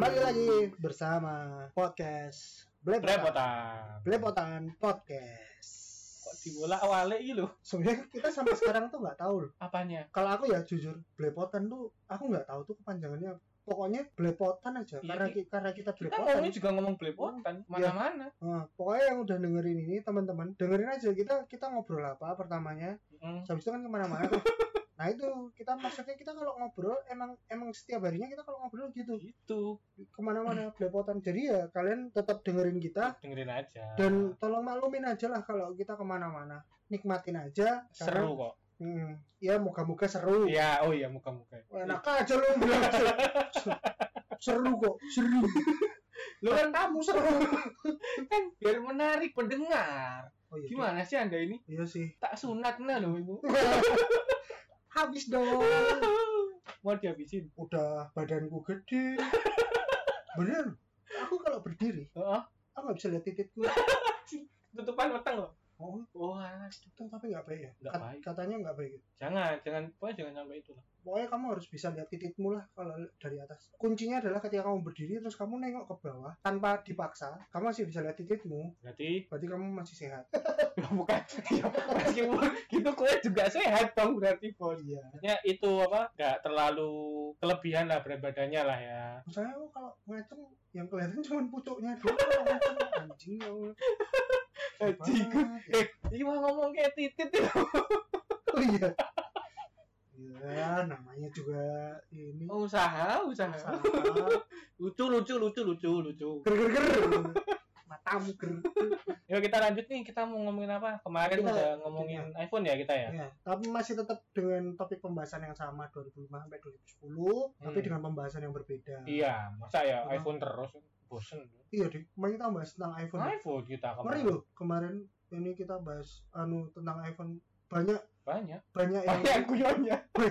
Kembali lagi bersama podcast Blepotan. Blepotan Podcast. Kok dibola awalnya lho. Sebenarnya kita sampai sekarang tuh nggak tahu loh. Apanya? Kalau aku ya jujur, Blepotan tuh aku nggak tahu tuh kepanjangannya. Pokoknya Blepotan aja. Iya, karena ki- ki- karena kita Kita Blepotan. ngomongnya juga ngomong blepotan mana-mana. Nah, pokoknya yang udah dengerin ini teman-teman dengerin aja kita kita ngobrol apa pertamanya. Mm. Habis itu kan ke mana-mana. Nah itu kita maksudnya kita kalau ngobrol emang emang setiap harinya kita kalau ngobrol gitu Gitu. ke mana-mana belepotan jadi ya kalian tetap dengerin kita Dengerin aja. dan tolong maklumin aja lah kalau kita ke mana-mana nikmatin aja karena- seru kok. hmm, ya moga-moga seru Iya, oh iya muka-muka. enak aja lu bilang se- seru kok seru Lu kan kamu seru kan biar menarik pendengar. oh, iya, Gimana sih Anda ini? iya sih Tak sunat nah lo itu. habis dong Mau dihabisin. udah badanku gede bener aku kalau berdiri Heeh. aku nggak bisa lihat titikku Tutupan matang loh. oh tapi nggak baik ya Nggak Kat- baik. katanya nggak baik jangan, jangan, pokoknya jangan sampai itu lah. pokoknya kamu harus bisa lihat titikmu lah kalau dari atas kuncinya adalah ketika kamu berdiri terus kamu nengok ke bawah tanpa dipaksa kamu masih bisa lihat titikmu Berarti berarti kamu masih sehat bukan ya, meskipun gitu kue juga sehat dong berarti bos. iya Ya itu apa? Nggak terlalu kelebihan lah berat badannya lah ya. misalnya kalau ngaceng yang kelihatan cuma pucuknya doang anjing ya ya. Eh, ini mah ngomong kayak titit ya. oh iya Iya, namanya juga ini Oh, usaha, usaha. Usaha. Lucu, lucu, lucu, lucu, lucu. ger ger ger matamu ger Yuk kita lanjut nih, kita mau ngomongin apa? Kemarin Kita- udah ngomongin iPhone ya kita ya. ya tapi masih tetap dengan topik pembahasan yang sama 2005 sampai 2010 tapi Hmm. dengan pembahasan yang berbeda Iya, masa ya Emang- iPhone terus bosen. Iya deh, kemarin kita bahas tentang iPhone. iPhone kita Kemarin kemarin. loh, kemarin ini kita bahas anu tentang iPhone banyak Banyak. banyak yang Banyak guyonnya.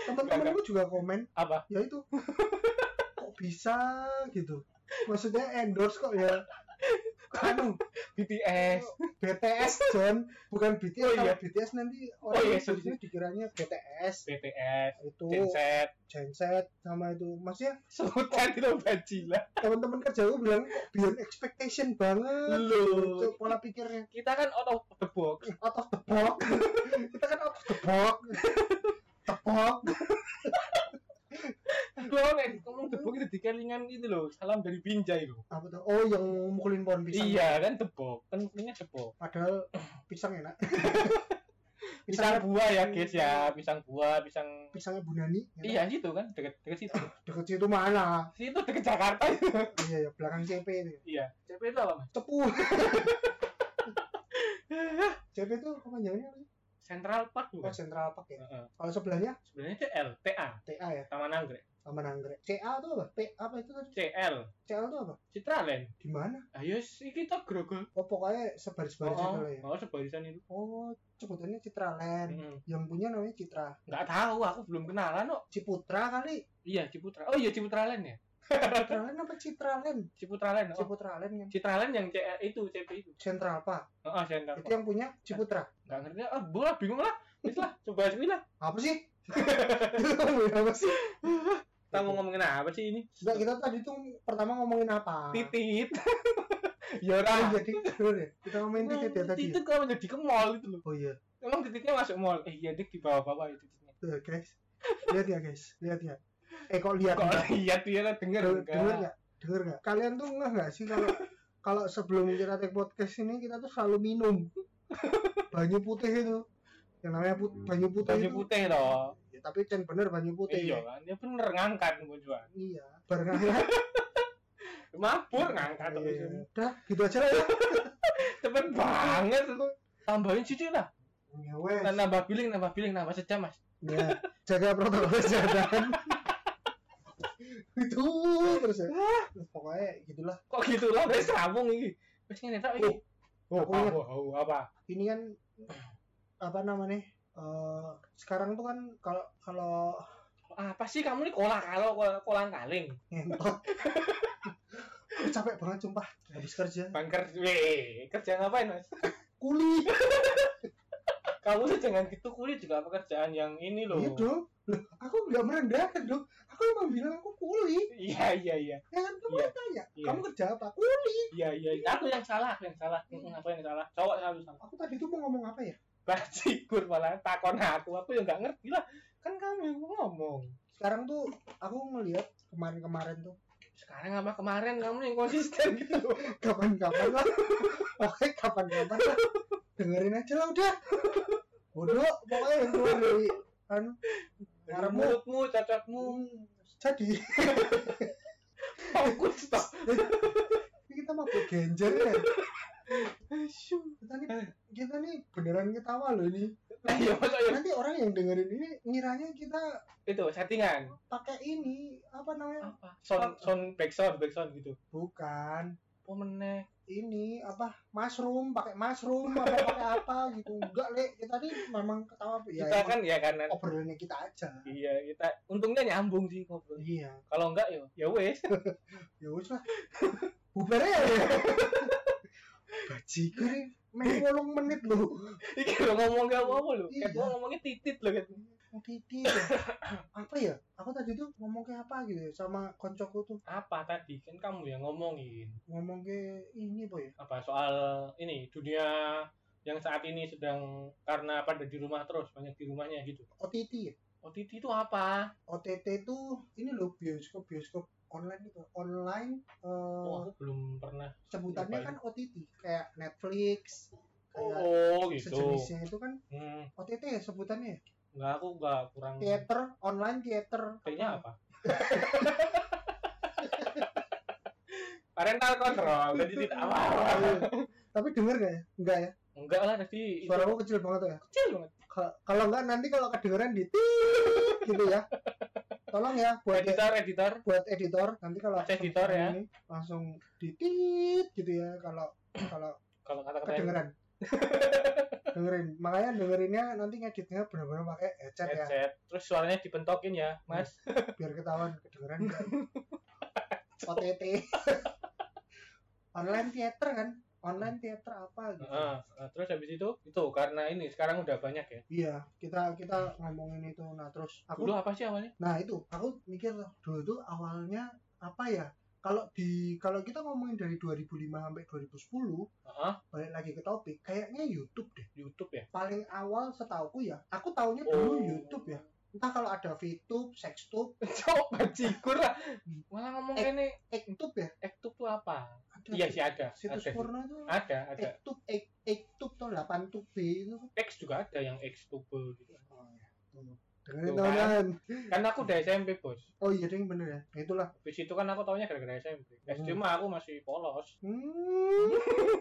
teman-temanku juga komen Apa? ya itu kok bisa gitu maksudnya endorse kok ya anu BTS. BTS John bukan BTS Oh, iya. BTS nanti Oh, orang iya, di sini dikiranya BTS BTS. itu Genset. genset sama itu maksudnya Sebutan itu bajila. teman-teman kerjaku bilang kok beyond expectation banget Loh. Pola pikirnya Kita kan out of the box. out of the box kita kan out of the box tepok Kan ngomong the box itu di kelingan itu loh. Salam dari Binjai loh. apa tuh oh yang mukulin pohon pisang Iya kan tebok, kan punya tebok. padahal pisang enak Pisang buah ya guys ya, pisang buah, pisang. pisangnya Bu Nani enak. Iya gitu kan, deket deket situ. deket situ mana Situ deket Jakarta itu. iya ya belakang CP itu Iya. CP itu apa mas? cepu CP itu kepanjangannya apa sih Central Park oh bukan? Central Park ya Heeh. kalau sebelahnya Sebenarnya itu L, TA, TA ya Taman Anggrek. Taman Anggrek CA itu apa P apa itu tadi CL, CL itu apa Citraland. di mana Ayo sih kita grogol. oh pokoknya sebaris-barisan Oh, dulu ya oh, sebarisan itu. oh sebutannya Citraland Mm. yang punya namanya Citra Nggak tahu, aku belum kenalan kok. Ciputra kali Iya Ciputra. Oh iya Ciputraland ya. Citraland apa Citraland Ciputraland. Oh. Ciputraland yang Citraland yang CL itu CP itu. Central Park Oh, oh Central. itu yang punya Ciputra Nggak ngerti. Ah, bola bingung lah. Wis lah, coba aja lah. apa sih ngomongin apa sih Kita mau ngomongin apa sih ini? Enggak, kita tadi tuh pertama ngomongin apa Titit. ya Ah, ora. jadi ya kita ngomongin titit ya tadi ya? Titit kok menjadi ke mall itu loh. oh iya Emang titiknya masuk mall. Eh iya dik di bawah-bawah itu titiknya. tuh guys lihat ya guys lihat ya eh kok lihat Kok enggak? lihat dia lah denger Denger enggak? Denger nggak kalian tuh nggak nggak sih kalau kalau sebelum kita take podcast ini kita tuh selalu minum banyu putih itu yang namanya put, banyu putih itu putih loh. ya, tapi can bener banyu putih Iya kan, dia bener ngangkat tujuan. iya aja Mabur ngangkat. Iya. udah gitu aja lah ya Cepet banget. Tambahin sih lah. ya wes nambah billing, nambah billing, nambah sejam mas. ya jaga protokol kesehatan itu terus ya Terus pokoknya gitulah Kok gitu lah, wes sambung ini. Wes ngene tak iki. Oh, ingat. apa, oh, apa? ini kan apa namanya eh sekarang tuh kan kalau kalau Apa sih kamu nih kolang kalau kolang kaling? ngentot Aku capek banget sumpah habis kerja Bangker, weh, kerja ngapain mas? kuli kamu tuh jangan gitu kulit juga pekerjaan yang ini loh Iya dong. Loh, aku nggak merendahkan dong. Aku emang bilang aku kuli. iya iya iya Ya kan kamu Iya. tanya, Iya. kamu kerja apa? Kuli. iya iya aku yang salah aku yang salah Mm, aku yang salah cowok selalu salah Aku tadi tuh mau ngomong apa ya? bajigur malah takon aku aku yang nggak ngerti lah kan kamu yang ngomong Sekarang tuh aku ngelihat kemarin-kemarin tuh sekarang sama kemarin kamu yang konsisten gitu kapan-kapan lah. Oke, kapan-kapan lah. Dengerin aja lah udah. Bodoh, pokoknya yang keluar dari anu Ngarepmu. mulutmu cacatmu Hmm, jadi fokus toh ini kita mau genjer ya. Asyuh. Kita nih kita nih beneran ketawa loh ini. iya masa ya Nanti orang yang dengerin ini ngiranya kita itu settingan pakai ini apa namanya? apa sound sound back sound back sound gitu Bukan apa meneh ini apa mushroom pakai mushroom apa pakai apa gitu. Enggak le. Kita nih memang ketawa ya kita kan ya kan obrolannya kita aja. Iya kita untungnya nyambung sih ngobrol. Iya. Kalau enggak ya ya wes. Ya wis lah. Bubar ya bajigur main ngolong menit loh. Iki lo ngomong gak apa apa lo Iya. kayak gua ngomongnya titit lo titit ya. apa ya? Aku tadi tuh ngomong kayak apa gitu ya, sama koncoku tuh. Apa tadi? Kan kamu yang ngomongin. Ngomong kayak ini boy apa? Soal ini dunia yang saat ini sedang karena pada di rumah terus banyak di rumahnya gitu. OTT ya? OTT itu apa? OTT tuh ini loh bioskop bioskop online itu online eh, oh aku belum pernah sebutannya kan OTT kayak Netflix kayak oh gitu. sejenisnya itu kan hmm, OTT ya sebutannya ya? Enggak aku enggak kurang theater online theater kayaknya apa? Parental control jadi tidak apa tapi denger gak ya? Enggak ya? Enggak lah tadi itu. Suaraku kecil banget ya? Kecil banget. Ka- kalau enggak nanti kalau kedengeran di gitu ya. Tolong ya buat editor editor. buat editor nanti kalau editor ya. ini langsung di gitu ya kalau kalau kalau kata-kata kedengeran dengerin. Makanya dengerinnya nanti ngeditnya benar-benar pakai headset ya. Headset. Terus suaranya dipentokin ya mas. Biar ketahuan kedengeran nggak. OTT online theater kan? Online theater apa gitu. Heeh, eh, terus habis itu itu karena ini sekarang udah banyak ya? Iya kita kita ngomongin itu. Nah terus aku dulu apa sih awalnya? Nah itu. Aku mikir dulu tuh awalnya apa ya kalau di kalau kita ngomongin dari 2005 sampai 2010 Heeh, balik lagi ke topik kayaknya YouTube deh. YouTube ya? Paling awal setauku ya aku taunya dulu Oh. YouTube ya. Entah kalau ada VTube, Sextube, coba cikur lah. Malah ngomong Eh, ini Ektube ya? Ektube tuh apa? Ada iya sih. ada. Situs ada porno tuh ada ada. Ektube Ek- Ektube tuh 8 tube itu. X juga ada yang Xtube gitu. Oh ya tuh dengerin Tuh kan. teman kan aku udah SMP bos. Oh iya ding bener ya. Nah, itulah. Habis itu kan aku taunya gara-gara SMP SD Hmm. mah aku masih polos. Hmm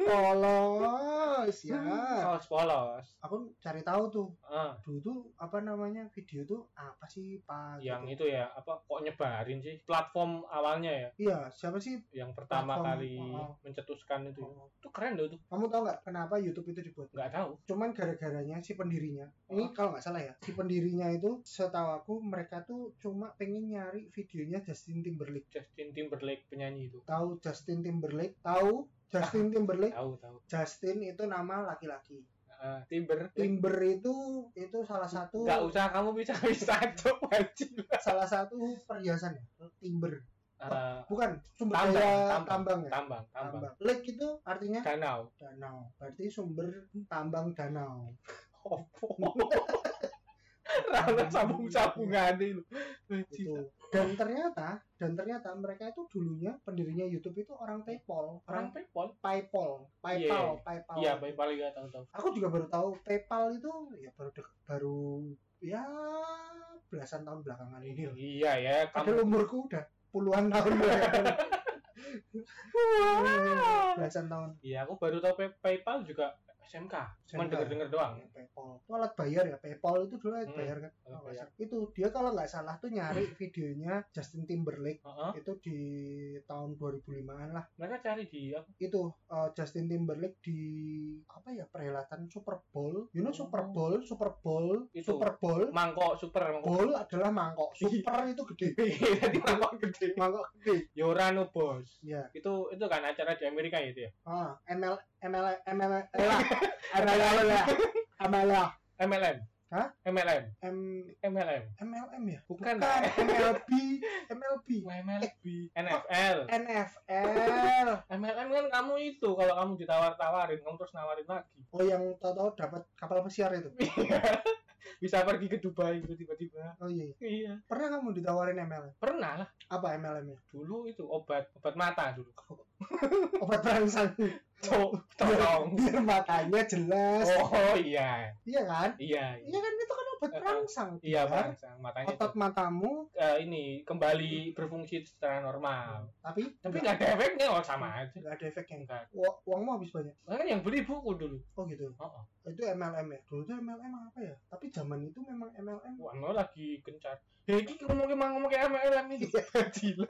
polos ya. Polos polos. Aku cari tahu tuh. Ah. Dulu tuh apa namanya video tuh apa sih pak? Yang gitu. itu ya apa kok nyebarin sih? Platform awalnya ya? Iya siapa sih? Yang pertama Platform, kali oh. mencetuskan itu ya. Oh. itu keren loh tuh. Kamu tahu nggak kenapa YouTube itu dibuat? Nggak tahu. Cuman gara-garanya si pendirinya. Ini Oh. kalau nggak salah ya si pendirinya itu setahu aku mereka tuh cuma pengen nyari videonya Justin Timberlake. Justin Timberlake penyanyi itu. Tahu Justin Timberlake? Tahu Justin Timberlake? tahu tahu. Justin itu nama laki-laki. Ah, Timber. Timber itu itu salah satu nggak usah kamu bisa bisa salah satu perhiasan ya timber. Ah, bukan sumber tambang, daya tambang, tambang ya? Tambang tambang. Tambang. Lake itu artinya? Danau. Danau. Berarti sumber tambang danau. Opo rana sambung sambungan itu itu dan ternyata dan ternyata mereka itu dulunya pendirinya YouTube itu orang PayPal orang orang PayPal? PayPal Iya, PayPal PayPal. Iya PayPal juga tahu tahu. Aku juga baru tahu PayPal itu ya baru dek- baru ya belasan tahun belakangan ini loh. Iya ya padahal kamu umurku udah puluhan tahun belasan tahun. Iya aku baru tahu Pay- PayPal juga SMK cuman SMK. denger denger doang. Ya, PayPal. Itu alat bayar ya PayPal itu dulu alat Hmm, bayar kan? alat nggak bayar. itu dia kalau nggak salah tuh nyari videonya Justin Timberlake. Heeh. itu di tahun 2005an lah. Mereka cari di apa? Itu uh, Justin Timberlake di apa ya perhelatan Super Bowl. You know Oh. Super Bowl? Super Bowl? Itu. Super Bowl? Mangkok super mangkok. Bowl adalah mangkok. Super itu gede. Jadi mangkok gede. Mangkok gede. Yorano bos. Ya itu itu kan acara di Amerika ya itu ya? Ah ML ML ML ML ML ML MLM. Hah? MLM. M MLM. MLM ya Bukan. MLB MLB MLB. NFL. NFL MLM kan kamu itu kalau kamu ditawar-tawarin kamu terus nawarin lagi. oh yang tahu-tahu dapat kapal pesiar itu Bisa pergi ke Dubai gitu tiba-tiba. oh iya Iya. pernah kamu ditawarin MLM Pernah lah apa MLM nya dulu itu obat obat mata dulu. obat perangsang Cok, tolong. biar matanya jelas Oh iya. iya kan Iya. Iya, iya kan itu kan obat perangsang iya biar perangsang matanya otot itu, matamu eh, ini kembali berfungsi secara normal. tapi Tapi nggak ada efeknya oh sama aja. nggak ada efeknya Enggak. Uang- uangmu habis banyak Kan yang beli buku dulu. oh gitu Oh, oh. itu MLM ya dulu tuh MLM apa ya tapi zaman itu memang MLM Wah, lagi gencar. Ya iki ngomong emang ngomong kayak MLM ini. Gila.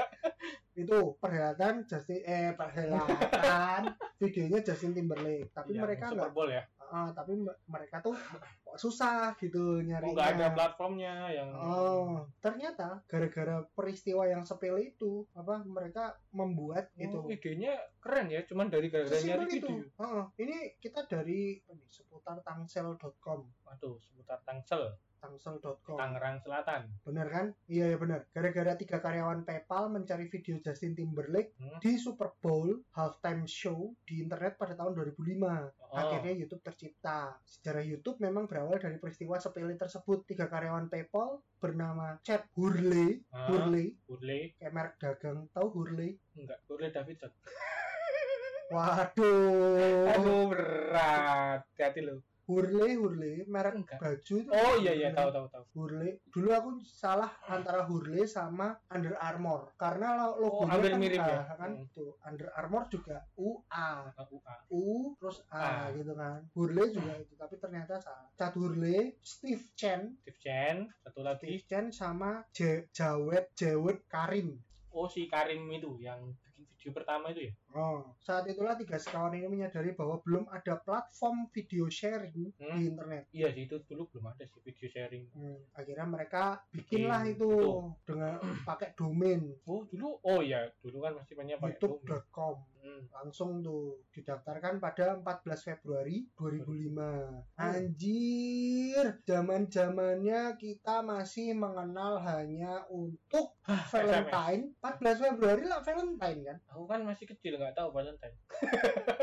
Itu perhelatan Justin eh perhelatan videonya Justin Timberlake tapi Iya, mereka Super nggak ya. ah, tapi me- mereka tuh kok susah gitu Oh, nyarinya nggak ada platformnya yang Oh, ternyata gara-gara peristiwa yang sepele itu, apa mereka membuat Oh, itu. idenya keren ya, cuman dari gara-gara nyari itu. video. Heeh. ini kita dari apa nih, seputar tangsel.com, Waduh, seputar Tangsel, tangsel.com. Tangerang Selatan. Bener kan? Iya ya bener. Gara-gara tiga karyawan PayPal mencari video Justin Timberlake Hmm. di Super Bowl halftime show di internet pada tahun 2005. Oh, Akhirnya YouTube tercipta. Sejarah YouTube memang berawal dari peristiwa sepele tersebut. Tiga karyawan PayPal bernama Chad Hurley, Ah. Hurley, Hurley, kayak merek dagang, tahu Hurley? enggak, Hurley Davidson. Waduh, Aduh, berat. Hati-hati lo. Hurley, Hurley, merek Enggak. baju itu. Oh iya iya, tahu tahu tahu. Hurley. Dulu aku salah antara Hurley sama Under Armour karena lo- Oh, hampir kan, mirip ya? kan Hmm. itu Under Armour juga UA, Ah, UA. U terus A Ah. gitu kan. Hurley juga itu, tapi ternyata salah. Chad Hurley, Steve Chen, Steve Chen, satu lagi. Steve Chen sama J Jawed Jawed Karim. Oh si Karim itu yang video pertama itu ya. Oh, saat itulah tiga sekawan ini menyadari bahwa belum ada platform video sharing Hmm. di internet. Iya sih itu dulu belum ada sih video sharing. Hmm, akhirnya mereka bikinlah Bikin, itu betul. dengan pakai domain Oh dulu, oh iya dulu kan masih banyak pakai youtube.com Hmm. langsung tuh didaftarkan pada 14 Februari 2005 anjir zaman zamannya kita masih mengenal hanya untuk Valentine. 14 Februari lah Valentine kan? Aku kan masih kecil nggak tahu Valentine.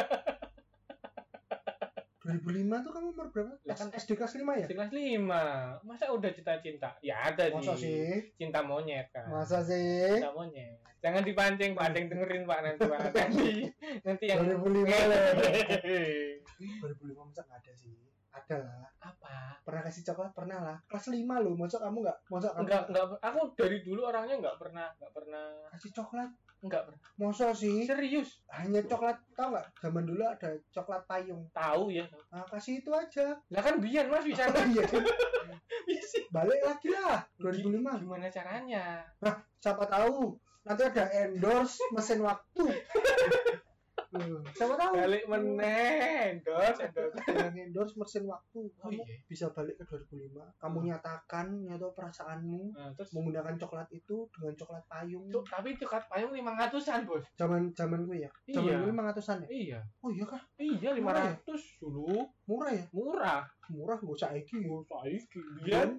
2005 tuh kamu umur berapa? Lah kan SD kelas 5 ya? Kelas 5 Masa udah cinta-cinta? Ya ada Masa sih. sih? Cinta monyet kan. Masa sih? Cinta monyet. Jangan dipancing, Pak. Ada yang dengerin Pak nanti Pak. Nanti, nanti yang 2005 lah. 2005 masa nggak ada sih? Ada lah. apa? Pernah kasih coklat? Pernah lah. Kelas 5 loh. Masa kamu nggak? Masa kamu Enggak, enggak. Aku dari dulu orangnya enggak pernah, enggak pernah, kasih coklat? Enggak pernah. Masa sih? Serius? Hanya coklat, tau nggak? Zaman dulu ada coklat payung. Tahu ya. Nah, kasih itu aja. Lah kan biar Mas bisa Oh, iya. bisa. Balik lagi lah. 2005. Gimana caranya? Siapa tahu nanti ada endorse mesin waktu. Hmm, Siapa tahu? Balik meneh, endorse, endorse. Endorse mesin waktu. Oh Kamu iya. bisa balik ke 2005. Kamu nyatakan, nyata perasaanmu Nah, terus menggunakan coklat itu dengan coklat payung. Cuk, tapi coklat payung 500-an, Bos. Zaman zaman gue ya. Zaman Iya. gue 500-an ya. Iya. Oh iya kah? Iya, Murah 500 dulu. Murah ya? Murah. Murah gue saiki. Oh, saiki biyen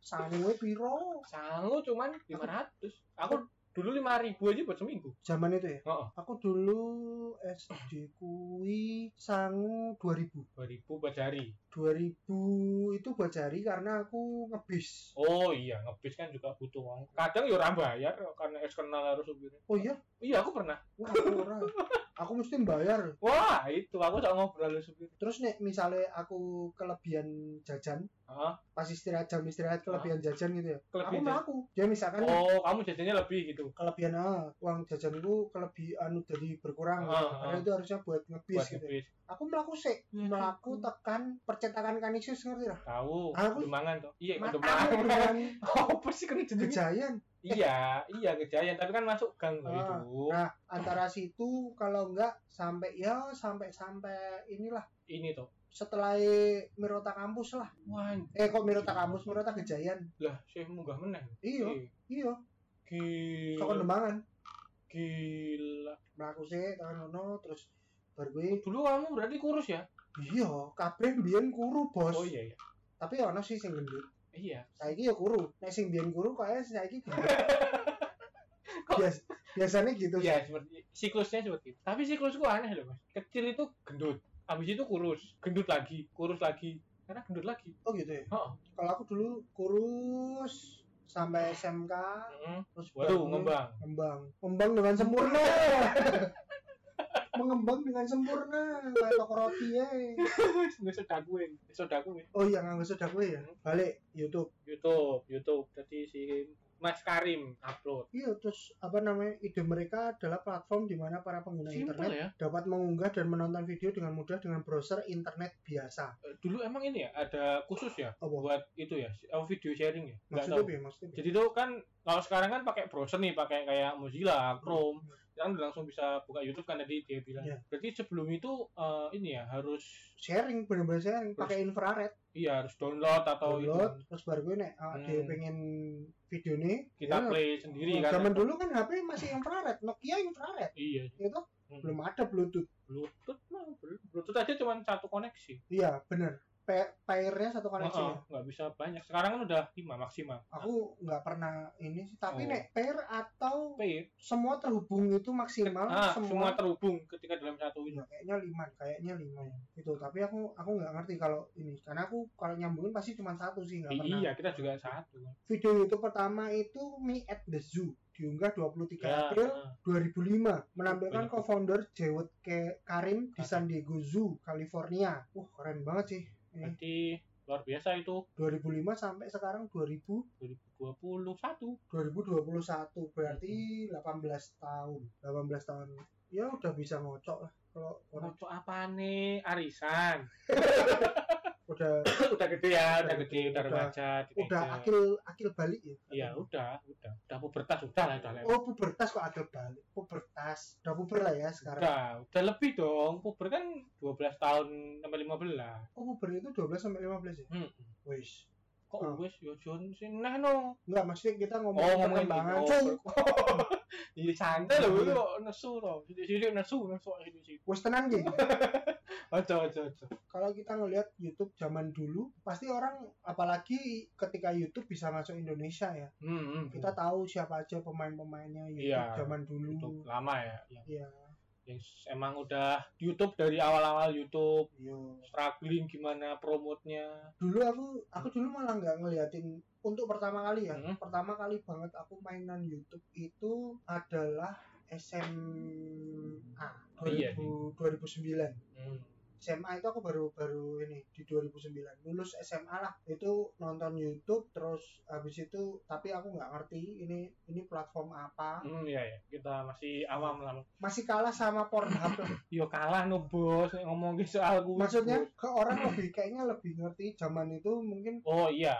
Sangue piro? sangu cuman 500. Aku dulu 5000 aja buat seminggu. Zaman itu ya. Heeh. Aku dulu SD kui sangu 2000. 2000 buat jari. 2000 itu buat jari karena aku ngebis. Oh iya, ngebis kan juga butuh uang. Kadang ya ora bayar karena eksternal harus supirnya. Oh iya? Iya, aku pernah. Wah, aku aku mesti bayar. Wah, itu aku tak ngobrol supir. Terus nek misalnya aku kelebihan jajan, Heeh. pas istirahat jam istirahat kelebihan jajan gitu ya. aku Kelebihan. melaku. Dia misalkan Oh, kamu jajannya lebih gitu. kelebihan ah, uang jajanku kelebih anu jadi berkurang gitu. Ah, Karena itu harusnya buat ngebis Buat gitu. ngebis. Aku melaku sih, Ya, melaku gitu. tekan percetakan kanisius ngerti lah. Tahu, Aku- demangan toh. Iya, demangan. aku Oh, pasti jenenge. gejayan. Iya, iya kejayan, tapi kan masuk gang Ah, itu. Nah, antara situ kalau enggak sampai ya sampai sampai inilah Ini tuh. Setelah Mirota kampus lah. Wah, Eh kok Mirota kampus, Mirota Gejayan. lah, saya munggah meneh. Iya, iya. Saka Gila. Dembangan. Gila. Melaku sih tangan ngono terus baru gue Dulu kamu berarti kurus ya? iya kabeh mbiyen kuru bos Oh iya iya. tapi ono sih sing gendut Iya. saiki ya kuru nek sing mbiyen kuru kaya saiki gendut Bias, biasanya gitu sih. Iya, seperti siklusnya seperti itu. Tapi siklusku aneh loh, Mas. Kecil itu gendut, habis itu kurus, gendut lagi, kurus lagi, karena gendut lagi. oh gitu ya Oh, kalau aku dulu kurus sampai SMK mm. terus baru ngembang. ngembang ngembang dengan sempurna mengembang dengan sempurna kayak toko roti ya Nggak soda gue, soda gue. oh iya nggak sudah gue ya balik YouTube YouTube, YouTube. Jadi si Mas Karim upload. iya terus apa namanya ide mereka adalah platform di mana para pengguna Simple internet ya. dapat mengunggah dan menonton video dengan mudah dengan browser internet biasa Eh, Dulu emang ini ya, ada khusus ya Apa? buat itu ya, oh, video sharing ya. Nggak maksudnya tahu. ya maksudnya ya? Jadi itu kan kalau sekarang kan pakai browser nih, pakai kayak Mozilla, Chrome, kan langsung bisa buka YouTube kan tadi dia bilang. Iya. Berarti sebelum itu eh, ini ya harus sharing bener-bener sharing pakai infrared iya harus download atau download itu terus baru gue nek ah, Hmm. dia pengen video nih kita ya, play sendiri oh, kan. zaman dulu kan HP masih infrared Nokia infrared Iya. itu Hmm. belum ada Bluetooth Bluetooth mah. Bluetooth aja cuma satu koneksi. iya bener Pa- pairnya satu koneksi Heeh, ya. nggak bisa banyak. Sekarang kan udah lima maksimal. aku nggak pernah ini sih tapi Oh. nek pair atau P semua terhubung itu maksimal ah, semua, semua, terhubung ketika dalam satu ini. Ya, kayaknya lima kayaknya lima ya itu tapi aku aku nggak ngerti kalau ini karena aku kalau nyambungin pasti cuma satu sih nggak pernah Iya, kita juga satu. video YouTube pertama itu Me at the Zoo diunggah 23 Ya, April heeh. 2005 menampilkan co-founder Jewet Ke Karim di Karim. San Diego Zoo, California. Wah, keren banget sih. Berarti luar biasa itu 2005 sampai sekarang 2000 2021. 2021 berarti 18 tahun. 18 tahun. Ya udah bisa ngocok lah kalau Untuk apa nih? Arisan. udah udah gede ya, udah Udah gede, udah udah- remaja, udah teenager. akil akil balik ya. Iya, udah, udah. Udah pubertas, udah lah, udah. Oh, pubertas kok akil balik. Pubertas. Udah puber lah ya sekarang. Udah, udah lebih dong. Puber kan 12 tahun sampai 15. Oh, puber itu 12 sampai 15 ya? Hmm. Wis. Kok Oh. wes yo Jon sing nah no. Enggak, maksudnya kita ngomong Oh, ngomongin perkembangan. gitu. Cung. Iya santai lho itu nesu to. Sithik-sithik nesu, nesu sithik-sithik. Wis tenang gitu. Aja aja aja. kalau kita ngelihat YouTube zaman dulu, pasti orang apalagi ketika YouTube bisa masuk Indonesia ya. Hmm, hmm. Kita tahu siapa aja pemain-pemainnya YouTube Iya, zaman dulu. YouTube lama ya yang, Iya, yang emang udah YouTube dari awal-awal YouTube iya. struggling gimana promotnya Dulu aku aku dulu malah nggak ngeliatin untuk pertama kali ya. Hmm. Pertama kali banget aku mainan YouTube itu adalah SMA Iya, 2000, 2009. hmm. SMA itu aku baru baru ini di 2009 lulus SMA lah. Itu nonton YouTube terus habis itu tapi aku nggak ngerti ini ini platform apa. Hmm, iya ya kita masih awam lah. Masih kalah sama Pornhub lah. yo kalah no bos. Ngomongin soal gue maksudnya ke orang lebih kayaknya lebih ngerti zaman itu mungkin. Oh iya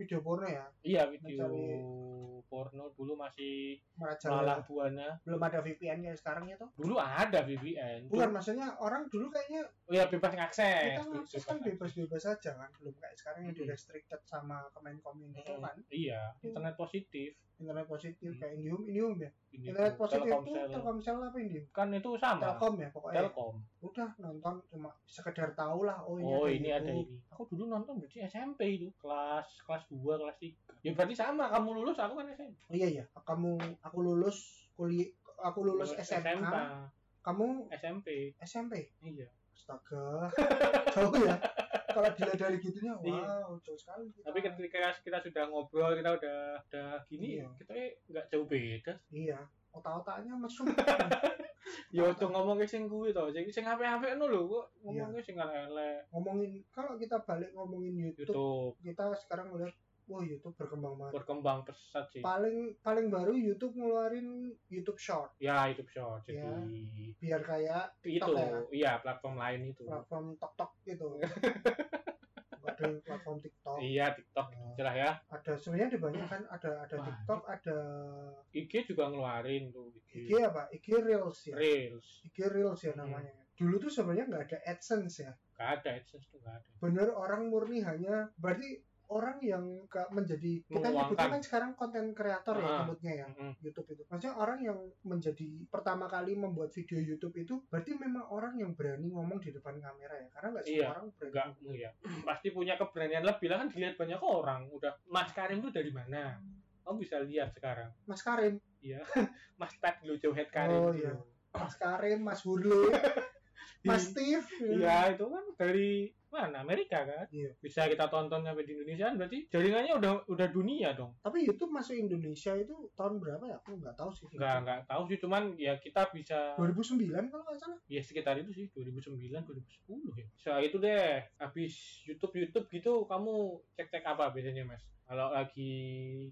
video porno ya? Iya video Mencari- porno dulu masih malah buana. Belum ada VPN kayak sekarang itu dulu ada VPN bukan maksudnya orang dulu kayaknya oh iya bebas ngakses. Kita ngakses kan bebas-bebas aja kan. Belum kayak sekarang yang Hmm. di restricted sama Kemenkom itu Hmm, kan. Iya. internet positif internet positif Hmm. kayak Indihome Indihome ya? Ini internet positif itu Telkomsel. Telkomsel apa Indihome? Kan itu sama. Telkom ya pokoknya. Telkom. Udah nonton cuma sekedar tahu lah oh ini oh ada ini ada YouTube. ini. Aku dulu nonton berarti SMP itu. Kelas kelas 2 kelas 3 ya berarti sama. Kamu lulus aku kan SMP oh iya iya. Kamu aku lulus kuliah aku lulus SMA kamu SMP SMP iya. Astaga. Jauh ya kalau dilihat dari gitunya Iya. wow jauh sekali kita. tapi ketika kita sudah ngobrol kita udah udah gini Iya. kita nggak jauh beda iya otak-otaknya mesum ya udah ngomongin sing kuwi to sing sing apik-apik no lho kok Iya. ngomongin sing elek ngomongin kalau kita balik ngomongin YouTube, YouTube kita sekarang ngeliat wah YouTube berkembang banget. Berkembang pesat sih. Paling paling baru YouTube ngeluarin YouTube Short. Ya YouTube Short jadi Ya. biar kayak itu ya. iya platform lain itu. Platform Tok Tok gitu. Nggak ada platform TikTok. Iya TikTok Nah. jelas ya. Ada sebenarnya ada banyak kan ada ada Banyak. TikTok ada IG juga ngeluarin tuh IG apa? IG Reels ya? Reels. IG Reels ya Hmm. namanya. Dulu tuh sebenarnya nggak ada AdSense ya? Gak ada AdSense tuh gak ada. Bener orang murni hanya berarti orang yang gak menjadi kita nyebutnya kan sekarang konten kreator ya Ah. nyebutnya ya Mm-mm. YouTube itu. Maksudnya orang yang menjadi pertama kali membuat video YouTube itu berarti memang orang yang berani ngomong di depan kamera ya. Karena nggak semua Iya, orang berani. enggak ya pasti punya keberanian lebih lah kan dilihat banyak orang udah Mas Karim tuh dari mana kamu bisa lihat sekarang Mas Karim, Mas Ted Head Karim Oh, tuh. iya. Mas Karim, Mas Hurle, Mas Steve. Iya itu kan dari mana Amerika kan Iya. bisa kita tonton sampai di Indonesia kan berarti jaringannya udah udah dunia dong Tapi YouTube masuk Indonesia itu tahun berapa ya? Aku nggak tahu sih. nggak nggak tahu sih cuman ya kita bisa 2009 kalau nggak salah. ya sekitar itu sih 2009 2010 ya setelah itu deh habis YouTube YouTube gitu kamu cek cek apa biasanya mas kalau lagi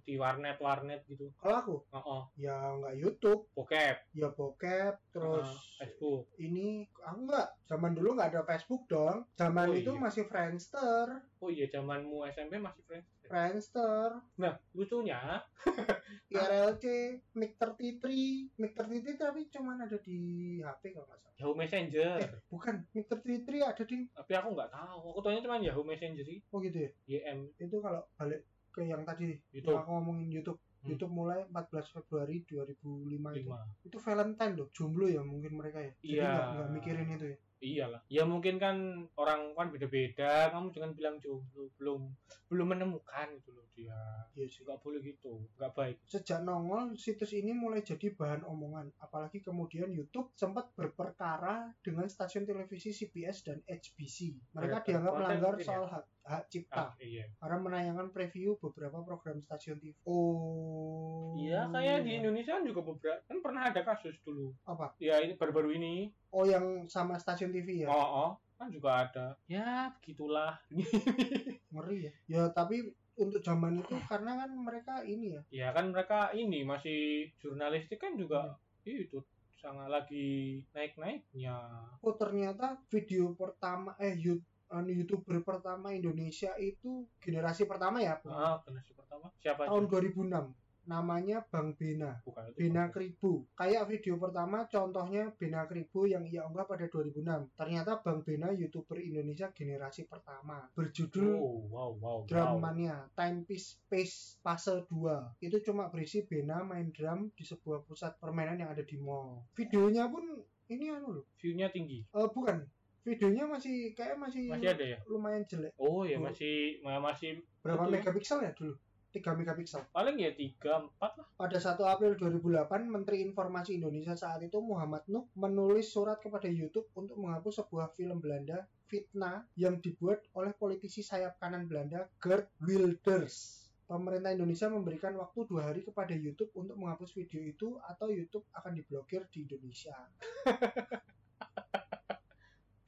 di warnet warnet gitu Kalau aku oh, oh. ya nggak YouTube, bokep ya bokep, terus Ah, Facebook ini aku nggak zaman dulu nggak ada Facebook dong. Zaman Oh, itu iya. masih Friendster, oh iya zamanmu SMP masih friends Friendster, nah lucunya IRLC, Mic 33, Mic 33 tapi cuman ada di HP kalau nggak salah. Yahoo Messenger Eh, bukan, Mic 33 ada di tapi aku nggak tahu aku tahunya cuma Yahoo Messenger sih Oh gitu ya. YM Itu kalau balik ke yang tadi YouTube yang aku ngomongin YouTube. Hmm. YouTube mulai 14 Februari 2005 itu. 5 Itu Valentine loh, jomblo ya mungkin mereka ya. Jadi Iya. nggak nggak mikirin itu ya. Iyalah ya mungkin kan orang kan beda-beda kamu jangan bilang jomblo belum belum menemukan gitu loh dia Iya sih. nggak boleh gitu nggak baik Sejak nongol, situs ini mulai jadi bahan omongan. Apalagi kemudian YouTube sempat berperkara dengan stasiun televisi CBS dan HBC. Mereka dianggap melanggar ya? soal hak, hak cipta ah, iya karena menayangkan preview beberapa program stasiun TV. Oh. iya kayak di Indonesia kan juga beberapa kan pernah ada kasus dulu Apa? ya ini baru-baru ini Oh, yang sama stasiun TV ya? oh, oh kan juga ada ya begitulah Ngeri ya. Ya, tapi untuk zaman itu karena kan mereka ini ya. ya kan mereka ini masih jurnalistik kan juga itu sangat lagi naik-naiknya Oh, ternyata video pertama eh you- anu, youtuber pertama Indonesia itu generasi pertama ya, Bu? ah generasi pertama. Siapa tahun aja? 2006 namanya Bang Bena. Bukan itu Bena Kribo kayak video pertama contohnya Bena Kribo yang ia unggah pada 2006 ternyata Bang Bena youtuber Indonesia generasi pertama. Berjudul oh wow wow wow. Time Piece Space Puzzle 2 itu cuma berisi Bena main drum di sebuah pusat permainan yang ada di mall. Videonya pun ini anu loh view-nya tinggi? Eh, bukan videonya masih kayak masih, masih ada ya lumayan jelek oh ya Oh. masih ma- masih berapa Betul. megapiksel ya dulu 3 megapiksel paling ya tiga empat lah Pada 1 April 2008, Menteri Informasi Indonesia saat itu Muhammad Nuh menulis surat kepada YouTube untuk menghapus sebuah film Belanda, Fitnah, yang dibuat oleh politisi sayap kanan Belanda, Gert Wilders. Pemerintah Indonesia memberikan waktu dua hari kepada YouTube untuk menghapus video itu atau YouTube akan diblokir di Indonesia.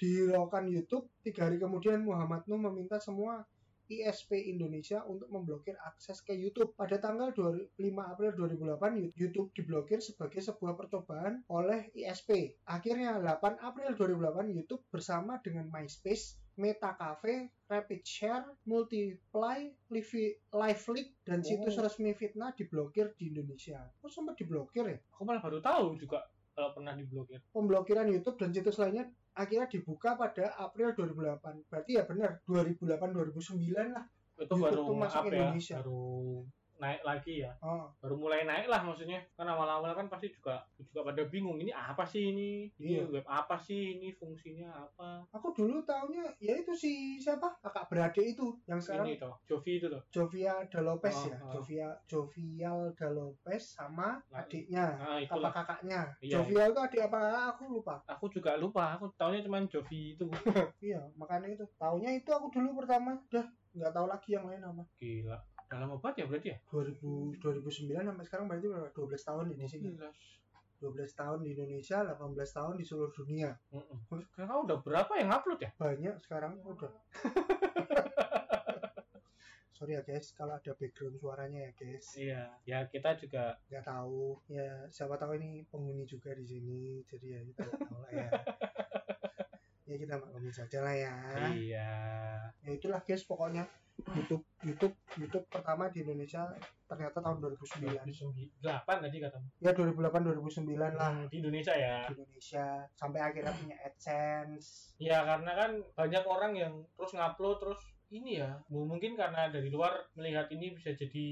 Dihiraukan YouTube, tiga hari kemudian Muhammad Nuh meminta semua ISP Indonesia untuk memblokir akses ke YouTube. Pada tanggal 5 April 2008, YouTube diblokir sebagai sebuah percobaan oleh ISP. Akhirnya 8 April 2008, YouTube bersama dengan MySpace, Meta Cafe, Rapid Share, Multiply, Live, LiveLeak, dan situs Oh. resmi Fitnah diblokir di Indonesia. Oh, sempat diblokir ya? aku malah baru tahu juga kalau pernah diblokir Pemblokiran YouTube dan situs lainnya akhirnya dibuka pada April 2008. Berarti ya benar, 2008-2009 lah. itu YouTube baru tuh masuk apa ya Indonesia. baru naik lagi ya. Oh, baru mulai naik lah maksudnya. Kan awal-awal kan pasti juga juga pada bingung ini apa sih ini? Ini Iya. web apa sih? Ini fungsinya apa? Aku dulu taunya ya itu si siapa? Kakak beradik itu yang sekarang ini toh Jovi itu toh. Jovia Dalopes Oh, ya? oh. Jovia Jovial Dalopes sama Nah, adiknya nah apa kakaknya? Iya. Jovial itu adik apa aku lupa. Aku juga lupa aku tahunya cuma Jovi itu. Iya makanya itu. Taunya itu aku dulu pertama. Dah nggak tahu lagi yang lain apa. Gila udah lama banget ya berarti ya? 2000 2009 sampai sekarang berarti berapa? 12 tahun di sini 12 tahun di Indonesia 18 tahun di seluruh dunia. Mm-mm. Sekarang udah berapa yang upload ya? Banyak sekarang udah. Sorry ya guys kalau ada background suaranya ya guys. Iya ya kita juga nggak tahu. Ya siapa tahu ini penghuni juga di sini jadi ya kita nggak tahu lah ya. Ya kita maklumin saja lah ya. Iya. Ya itulah guys pokoknya YouTube YouTube YouTube pertama di Indonesia ternyata tahun 2009 delapan tadi katamu? Ya 2008 2009 lah. Di Indonesia ya? Di Indonesia sampai akhirnya punya AdSense. Ya karena kan banyak orang yang terus ngupload terus ini ya mu- mungkin karena dari luar melihat ini bisa jadi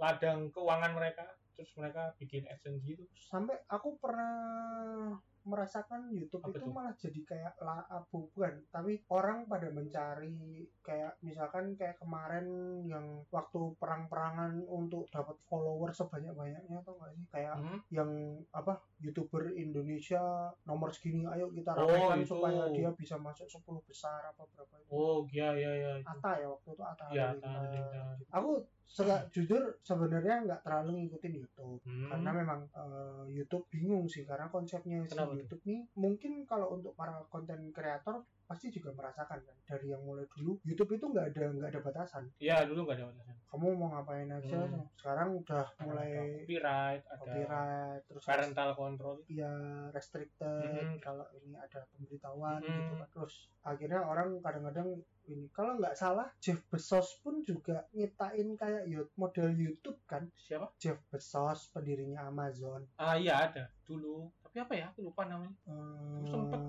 ladang keuangan mereka terus mereka bikin adsense gitu. Sampai aku pernah merasakan YouTube Apa itu tuh? malah jadi kayak la abu bukan tapi orang pada mencari kayak misalkan kayak kemarin yang waktu perang-perangan untuk dapat follower sebanyak-banyaknya atau nggak sih kayak Hmm? yang apa youtuber Indonesia nomor segini ayo kita Oh, ramaikan itu. supaya dia bisa masuk 10 besar apa berapa itu oh iya iya iya Ata ya waktu itu Ata Iya, Halilintar. Atta Halilintar. aku sega- jujur sebenarnya nggak terlalu ngikutin YouTube Hmm. karena memang eh, YouTube bingung sih karena konsepnya si Kenapa tuh? YouTube nih mungkin kalau untuk para konten kreator pasti juga merasakan kan dari yang mulai dulu YouTube itu nggak ada nggak ada batasan Iya dulu nggak ada batasan. kamu mau ngapain aja Hmm. sekarang udah Ada mulai copyright, ada copyright terus parental control. ya restricted Mhm. kalau ini ada pemberitahuan Mhm. gitu kan terus akhirnya orang kadang-kadang ini kalau nggak salah Jeff Bezos pun juga nyiptain kayak model YouTube kan Siapa? Jeff Bezos pendirinya Amazon Ah iya ada dulu. Tapi apa ya? Aku lupa namanya. eh, Sempet.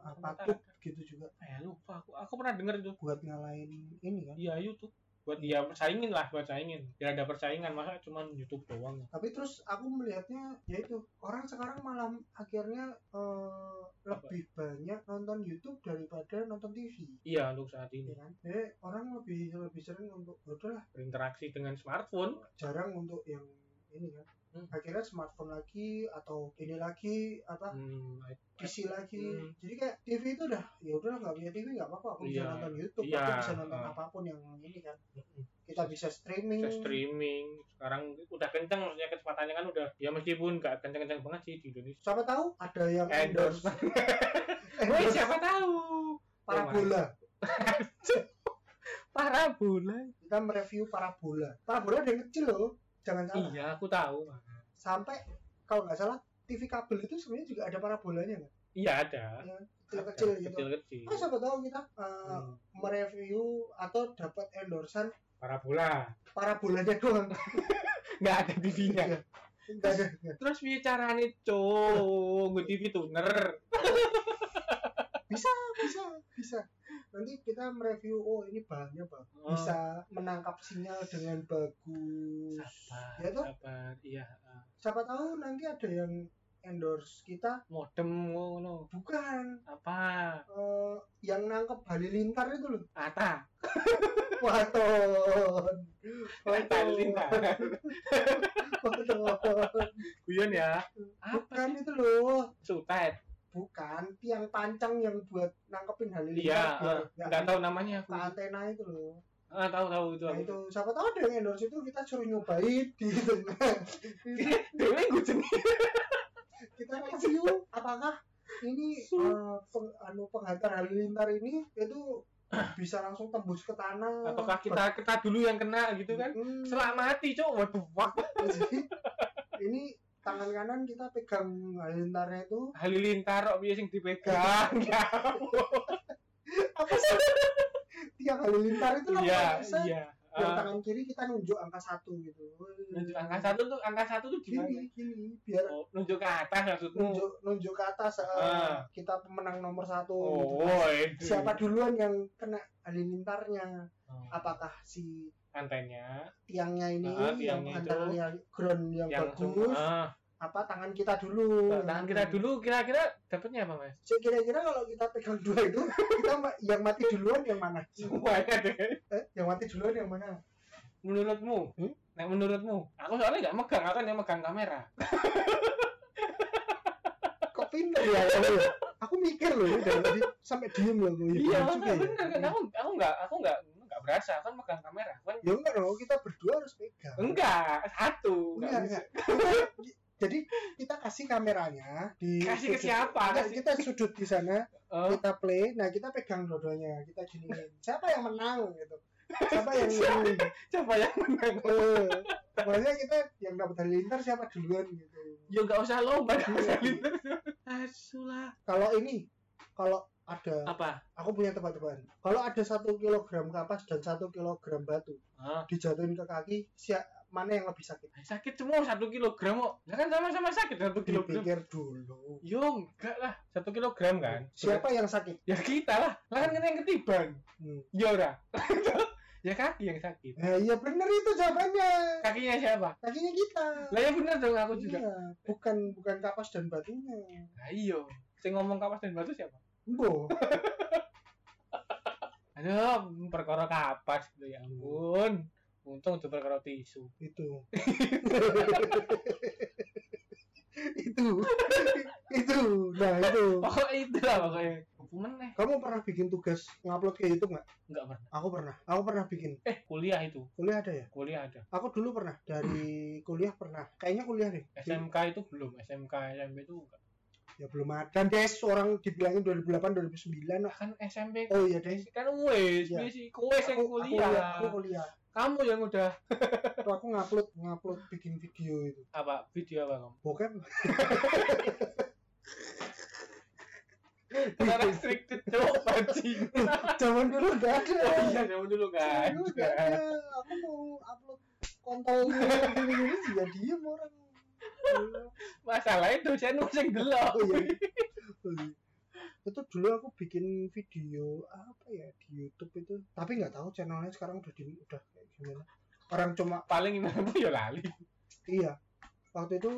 apa Sempet tuh gitu juga Eh lupa aku. Aku pernah dengar itu. buat ngalahin ini kan Iya YouTube. Buat dia persaingin lah, buat saingin. Biar ada persaingan masa cuman YouTube doang. tapi terus aku melihatnya yaitu orang sekarang malah akhirnya eh, lebih banyak nonton YouTube daripada nonton TV Iya untuk saat ini ya kan jadi orang lebih lebih sering untuk "Ya udahlah berinteraksi dengan smartphone. jarang untuk yang ini kan Hmm. akhirnya smartphone lagi atau ini lagi apa Hmm, PC lagi Hmm. jadi kayak TV itu udah ya udah nggak punya TV nggak apa-apa aku bisa Iya. nonton YouTube Iya. aku bisa nonton Ah. apa pun yang ini kan Mm-mm. kita bisa streaming bisa streaming. Sekarang udah kencang maksudnya kecepatannya kan udah ya meskipun nggak kencang-kencang banget sih di Indonesia. siapa tahu ada yang Endorse. Woi endorse siapa tahu? parabola Parabola. kita mereview parabola parabola ada yang kecil loh jangan salah Iya aku tahu. sampai kalau nggak salah TV kabel itu sebenarnya juga ada parabolanya kan Iya ada. kecil-kecil gitu Kecil-kecil. Oh, siapa tahu kita uh, Hmm. mereview atau dapat endorsan Parabola. parabolanya doang. Nggak ada TV-nya. Iya. Enggak ada. Terus piye carane cowok nge TV tuner? Bisa, bisa, bisa. Nanti kita mereview, oh ini bahannya bagus. Oh. Bisa menangkap sinyal dengan bagus. Sabar, Ya toh? sabar. Iya. Siapa tahu nanti ada yang endorse kita. Modem ngono. Bukan. Apa? eh, yang nangkep halilintar itu loh. Ata. Waton. Halilintar. Waton. Guyon ya. Bukan itu loh. Sutet. bukan tiang pancang yang buat nangkepin Iya, halilintar ah. nggak nggak tahu namanya aku. antena itu loh Ah, tahu tahu itu. nah itu siapa tahu ada yang endorse itu kita suruh nyobain di tengah Dewe gue jeneng. Kita review apakah ini eh, peng- anu penghantar halilintar ini itu bisa langsung tembus ke tanah Ataukah kita kita dulu yang kena gitu kan? Hmm, Selak mati, cok. Waduh, wah. jadi ini tangan kanan kita pegang halilintarnya itu Halilintar kok sing dipegang. Ya. apa sih tiang halilintar itu Iya, iya. Yang Ah, tangan kiri kita nunjuk angka satu gitu nunjuk angka satu tuh angka satu tuh gimana? gini gini biar Oh, nunjuk ke atas maksudmu? nunjuk nunjuk ke atas eh, Ah. kita pemenang nomor satu gitu. Oh, itu. siapa duluan yang kena halilintarnya Oh. apakah si Antennya tiangnya ini yang tiangnya yang ground yang, yang bagus ah, apa tangan kita dulu tangan kita dulu kira-kira dapatnya apa mas? So, kira-kira kalau kita pegang dua itu kita ma- yang mati duluan yang mana Semuanya deh. eh, yang mati duluan yang mana Menurutmu? Hmm? Nah, menurutmu? Aku soalnya nggak megang, aku kan yang megang kamera. kok pinter ya kamu ya? aku mikir loh dari tadi sampai diem loh gue Iya, ya. bener kan? Aku, aku nggak, aku nggak, nggak berasa. Aku kan megang kamera. Aku kan ya enggak dong kita berdua harus pegang enggak satu. Enggak. Kita- jadi kita kasih kameranya di Kasih ke sudut- siapa? Enggak, Kasih- kita sudut di sana Oh, kita play nah kita pegang dua-duanya kita giniin siapa yang menang gitu siapa yang ini siapa yang menang? eh pokoknya kita yang dapat halilintar siapa duluan gitu Ya nggak usah lomba, nggak usah Iya. linter. Asulah. kalau ini kalau ada Apa? aku punya tebak-tebakan kalau ada satu kilogram kapas dan satu kilogram batu Ah, dijatuhin ke kaki siap mana yang lebih sakit sakit semua satu kilogram kok. Ya kan sama-sama sakit satu kilogram. dipikir dulu Yo enggak lah, satu kilogram kan. siapa yang sakit Ya kita lah, lah kan kita yang ketiban. Hmm. Ya ora. ya kaki yang sakit. nah iya bener itu jawabannya Kakinya siapa? kakinya kita Lah ya bener dong aku juga. Iya, bukan bukan kapas dan batunya Nah, iyo. Saya ngomong kapas dan batu siapa? Bo, Aduh, perkara kapas gitu ya ampun. Untung itu perkara tisu. itu itu itu nah itu Pokoknya itu lah pokoknya. Apa meneh? kamu pernah bikin tugas ngupload ke YouTube nggak Enggak pernah. aku pernah aku pernah bikin Eh, kuliah itu. kuliah ada ya Kuliah ada. aku dulu pernah dari kuliah pernah kayaknya kuliah deh SMK itu belum. SMK SMP itu enggak. ya belum ada des orang dibilangin 2008 2009 lah. Kan SMP oh iya des kan wes, Iya. wes yang aku, aku, kuliah. aku kuliah Kamu yang udah Tuh aku ngupload ngupload bikin video itu apa? Video apa kamu? bokep Udah restricted cowok bajing. zaman dulu nggak ada Oh iya, zaman dulu kan. Zaman dulu ada aku mau upload kontol gini-gini juga diem orang Masalahnya dosen oh iya Oh, iya. Itu dulu aku bikin video apa ya di YouTube itu tapi nggak tahu channelnya sekarang udah di udah kayak gimana orang cuma Paling ini ya lali. iya waktu itu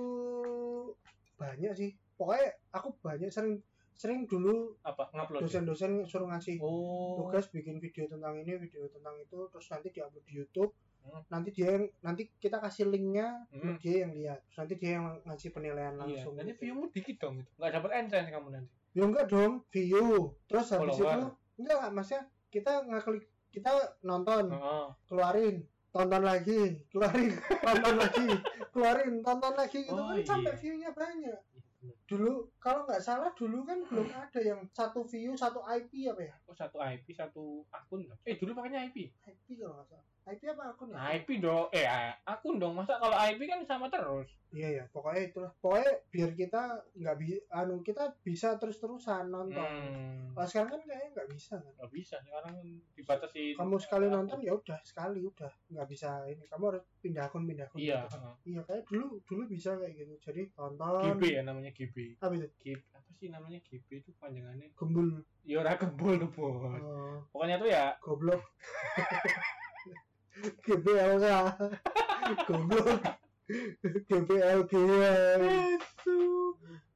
banyak sih pokoknya aku banyak sering sering dulu Apa? Ngupload. ya? dosen-dosen suruh ngasih Oh. tugas bikin video tentang ini video tentang itu terus nanti diupload di YouTube Hmm. nanti dia yang nanti kita kasih linknya Hmm. dia yang lihat terus nanti dia yang ngasih penilaian Iya, langsung nanti gitu. viewmu dikit dong itu. Enggak dapat entrance kamu nanti. Ya enggak dong view terus habis Follower. itu enggak maksudnya kita ngeklik kita nonton Heeh. keluarin tonton lagi keluarin tonton lagi keluarin tonton lagi gitu Oh, kan sampai iya. view-nya banyak Iya, dulu kalau nggak salah dulu kan belum ada yang satu view satu IP apa ya Oh, satu IP, satu akun. Eh, dulu pakainya IP. IP kalau nggak salah IP apa akun ya IP dong. Eh, akun dong. Masa kalau IP kan sama terus. iya ya pokoknya itulah pokoknya biar kita nggak bisa anu kita bisa terus terusan nonton Hmm. kalau sekarang kan kayaknya nggak bisa kan Nggak bisa sekarang dibatasi. kamu sekali nonton ya udah sekali udah nggak bisa ini kamu harus pindah akun pindah akun Iya. gitu kan. iya kayak dulu dulu bisa kayak gitu jadi tonton GB ya namanya GB. apa itu GB apa sih namanya GB itu panjangannya? gembul Ya ora kebul tuh. Oh, Pokoknya tuh ya goblok GBLK goblok GBLG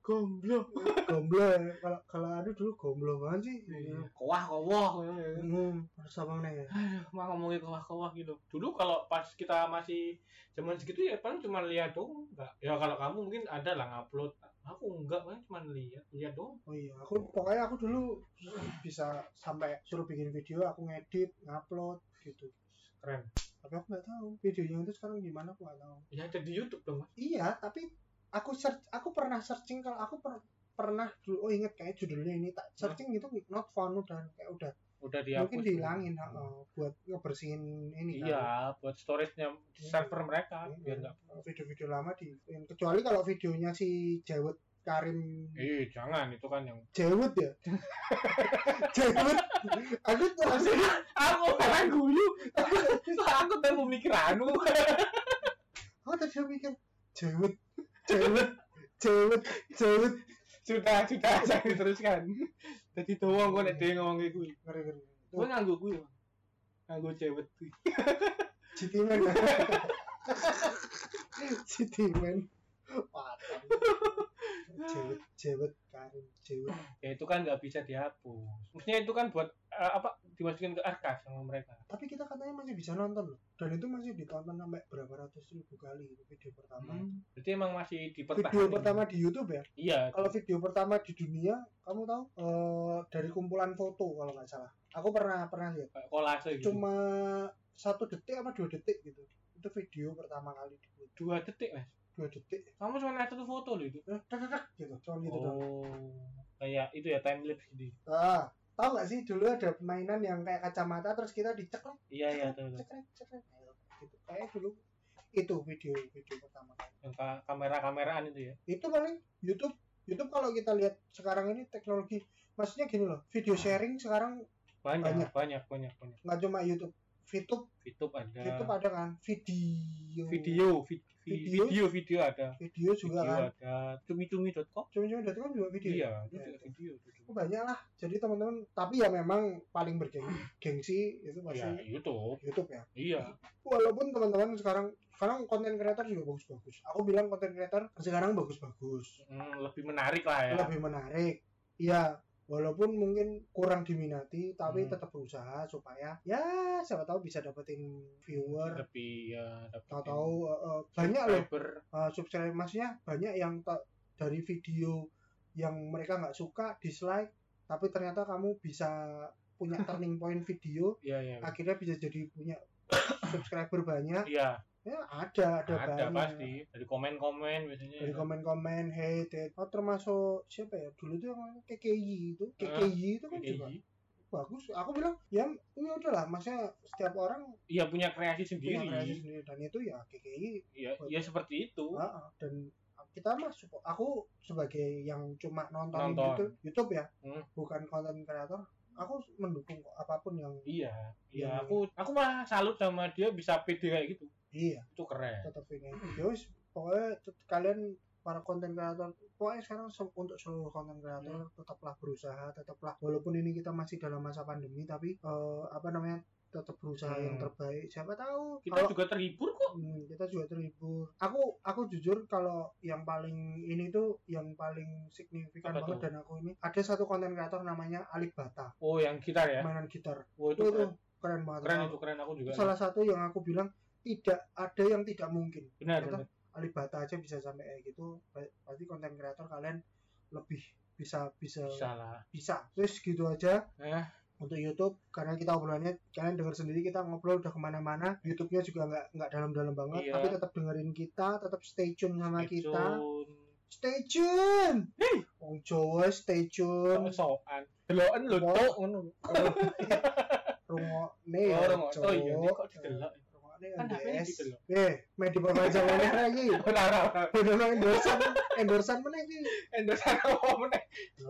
goblok. goblok kalau kalau ada dulu goblok banget sih Kowah kowah. hmm apa nih Aduh, mah ngomongin kowah-kowah gitu. Dulu kalau pas kita masih zaman segitu ya paling cuma lihat dong, enggak. Ya kalau kamu mungkin ada lah ngupload. Aku enggak, paling cuma lihat, lihat dong. oh iya aku pokoknya aku dulu bisa sampai suruh bikin video aku ngedit ngupload gitu Keren. tapi aku nggak tahu videonya itu sekarang gimana aku nggak tahu Ya ada di YouTube dong, Mas. iya tapi aku search aku pernah searching kalau aku per- pernah dulu oh inget kayak judulnya ini tak searching gitu not found udah kayak udah Udah dihapus. mungkin dihilangin heeh, buat ngebersihin ini kan. Iya, buat storage-nya di server mereka Iya. biar enggak. video-video lama di kecuali kalau videonya si Jawet Karim Eh, jangan itu kan yang Jawet ya Jawet aku tuh aku kan guyu. aku tuh pemikiranmu. aku tadi mikir Jawet Jawet Jawet Jawet sudah, sudah jangan diteruskan. Jadi doang kok nek dhewe ngomong iku. ngeri ngeri Gue nganggo gue. Nganggo cewek kuwi. Citimen Citimen Patah. Jawet Jawet Karim Jawet Ya itu kan nggak bisa dihapus. Maksudnya itu kan buat eh, apa dimasukin ke arkas sama mereka. tapi kita katanya masih bisa nonton loh dan itu masih ditonton sampai berapa ratus ribu kali itu video pertama Berarti emang masih dipertahankan. video pertama di YouTube ya Iya. kalau video pertama di dunia kamu tahu eh, dari kumpulan foto kalau nggak salah aku pernah pernah lihat kolase gitu. cuma satu detik apa dua detik gitu itu video pertama kali dibuat dua detik mas. Dua detik. Kamu cuma lihat satu foto loh itu. eh, tek, tek, gitu cuma gitu doang. Oh. Kayak itu ya time lapse gitu. ah tahu nggak sih dulu ada permainan yang kayak kacamata terus kita diceklek Iya iya tuh. cekrek cekrek gitu. Kayak dulu. Itu video video pertama kali. Yang ka- kamera-kameraan itu ya. itu paling YouTube. YouTube kalau kita lihat sekarang ini teknologi maksudnya gini loh video sharing sekarang banyak Banyak. banyak banyak banyak. Nggak cuma YouTube YouTube YouTube ada. YouTube ada kan? Video. Video vid- vi- Video? video video ada. Video juga video kan? ada. Cumi-cumi.com cuma-cuma kan juga video iya itu Ya. juga video Oh, banyak lah. Jadi teman-teman tapi ya memang paling bergengsi itu ya pasti YouTube. YouTube ya? Iya. Walaupun teman-teman sekarang sekarang konten kreator juga bagus-bagus. Aku bilang konten kreator sekarang bagus-bagus. Hmm, lebih menarik lah ya. Lebih menarik. Ya walaupun mungkin kurang diminati tapi Hmm. tetap berusaha supaya ya siapa tahu bisa dapetin viewer lebih ya dapat tahu-tahu eh, eh, banyak loh subscriber. uh, subscribe maksudnya banyak yang dari video yang mereka nggak suka dislike tapi ternyata kamu bisa punya turning point video iya iya akhirnya bisa jadi punya subscriber banyak iya ya ada ada, ada banyak. pasti. Dari komen-komen biasanya. Dari komen-komen hate, hate. Oh, termasuk siapa ya? Dulu tuh yang KKI itu. Ah, KKI itu kan KKI. juga bagus. Aku bilang ya ya udahlah. Maksudnya setiap orang iya punya kreasi sendiri. punya kreasi sendiri. Dan itu ya KKI iya iya seperti itu. Ah, dan kita mah aku sebagai yang cuma nonton, Nonton. YouTube, YouTube ya Hmm. bukan konten kreator aku mendukung kok apa pun yang iya Iya. iya aku aku malah salut sama dia bisa pede kayak gitu iya. Itu keren. Tetap ini. Ya wis pokoknya kalian para konten kreator pokoknya sekarang se- untuk seluruh konten kreator tetaplah berusaha tetaplah walaupun ini kita masih dalam masa pandemi tapi eh, apa namanya tetap berusaha Hmm. yang terbaik. Siapa tahu kita kalau juga terhibur kok. Hmm, kita juga terhibur. Aku aku jujur kalau yang paling ini tuh yang paling signifikan Apa banget tuh? dan aku ini ada satu konten kreator namanya Alif Bata, oh yang gitar ya? Mainan gitar. oh itu Itu, itu keren, keren banget. keren Aku- itu keren. Aku juga salah satu yang aku bilang tidak ada yang tidak mungkin. benar benar Alif Bata aja bisa sampai kayak gitu. Berarti konten kreator kalian lebih bisa bisa bisa lah bisa. Terus gitu aja. Eh. Untuk YouTube karena kita obrolannya kalian dengar sendiri kita ngobrol udah ke mana-mana YouTube-nya juga nggak nggak dalam-dalam banget Iya. tapi tetap dengerin kita tetap stay tune sama Stay kita tune. stay tune Wong Jawa stay tune soan deloken lho cok ngono rungokne oh ya oh iya kok didelok kan HP NDS didelok eh main diperpanjang oleh lagi? Ora ora. udah nang endorsan endorsan mana iki endorse apa meneh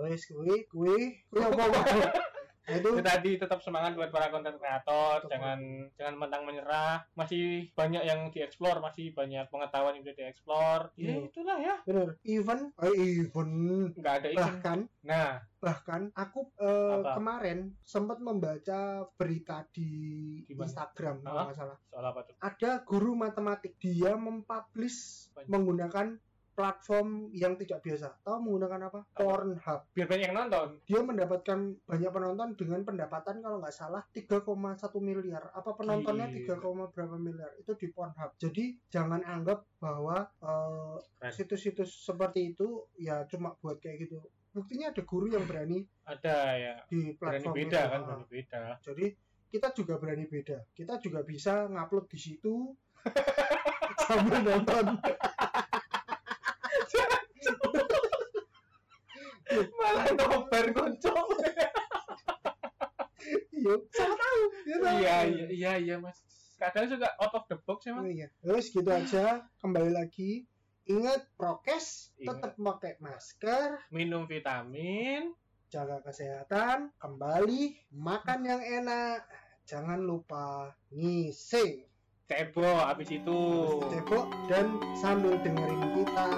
wis kuwi kuwi. Kuwi apa itu itu tadi tetap semangat buat para konten kreator jangan jangan mentang menyerah. Masih banyak yang dieksplor masih banyak pengetahuan yang bisa dieksplor. Ya Iya. itulah ya. Bener. Even eh, even. Nggak ada izin bahkan nah. bahkan aku Apa? kemarin sempat membaca berita di Di mana? Instagram kalau nggak salah. Soal apa tuh? Ada guru matematik dia mempublish menggunakan platform yang tidak biasa. Tahu menggunakan apa? Pornhub. Biar banyak yang nonton? Dia mendapatkan banyak penonton dengan pendapatan kalau nggak salah 3,1 miliar. Apa penontonnya Gila. 3, berapa miliar? Itu di Pornhub. Jadi jangan anggap bahwa eh, situs-situs seperti itu ya cuma buat kayak gitu. Buktinya ada guru yang berani ada ya. di berani platform beda itu. kan Ah. berani beda. Jadi kita juga berani beda. Kita juga bisa ngupload di situ. Sambil nonton malah nobar koncok yuk sama tahu ya tahu. iya iya iya iya mas. Kadang suka out of the box Oh emang iya. Terus gitu aja. Kembali lagi. Ingat prokes, tetap pakai masker, minum vitamin. Jaga kesehatan, kembali makan yang enak. Jangan lupa ngising, cebok habis itu. Cebok dan sambil dengerin kita